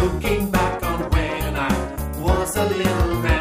looking back on when I was a little man.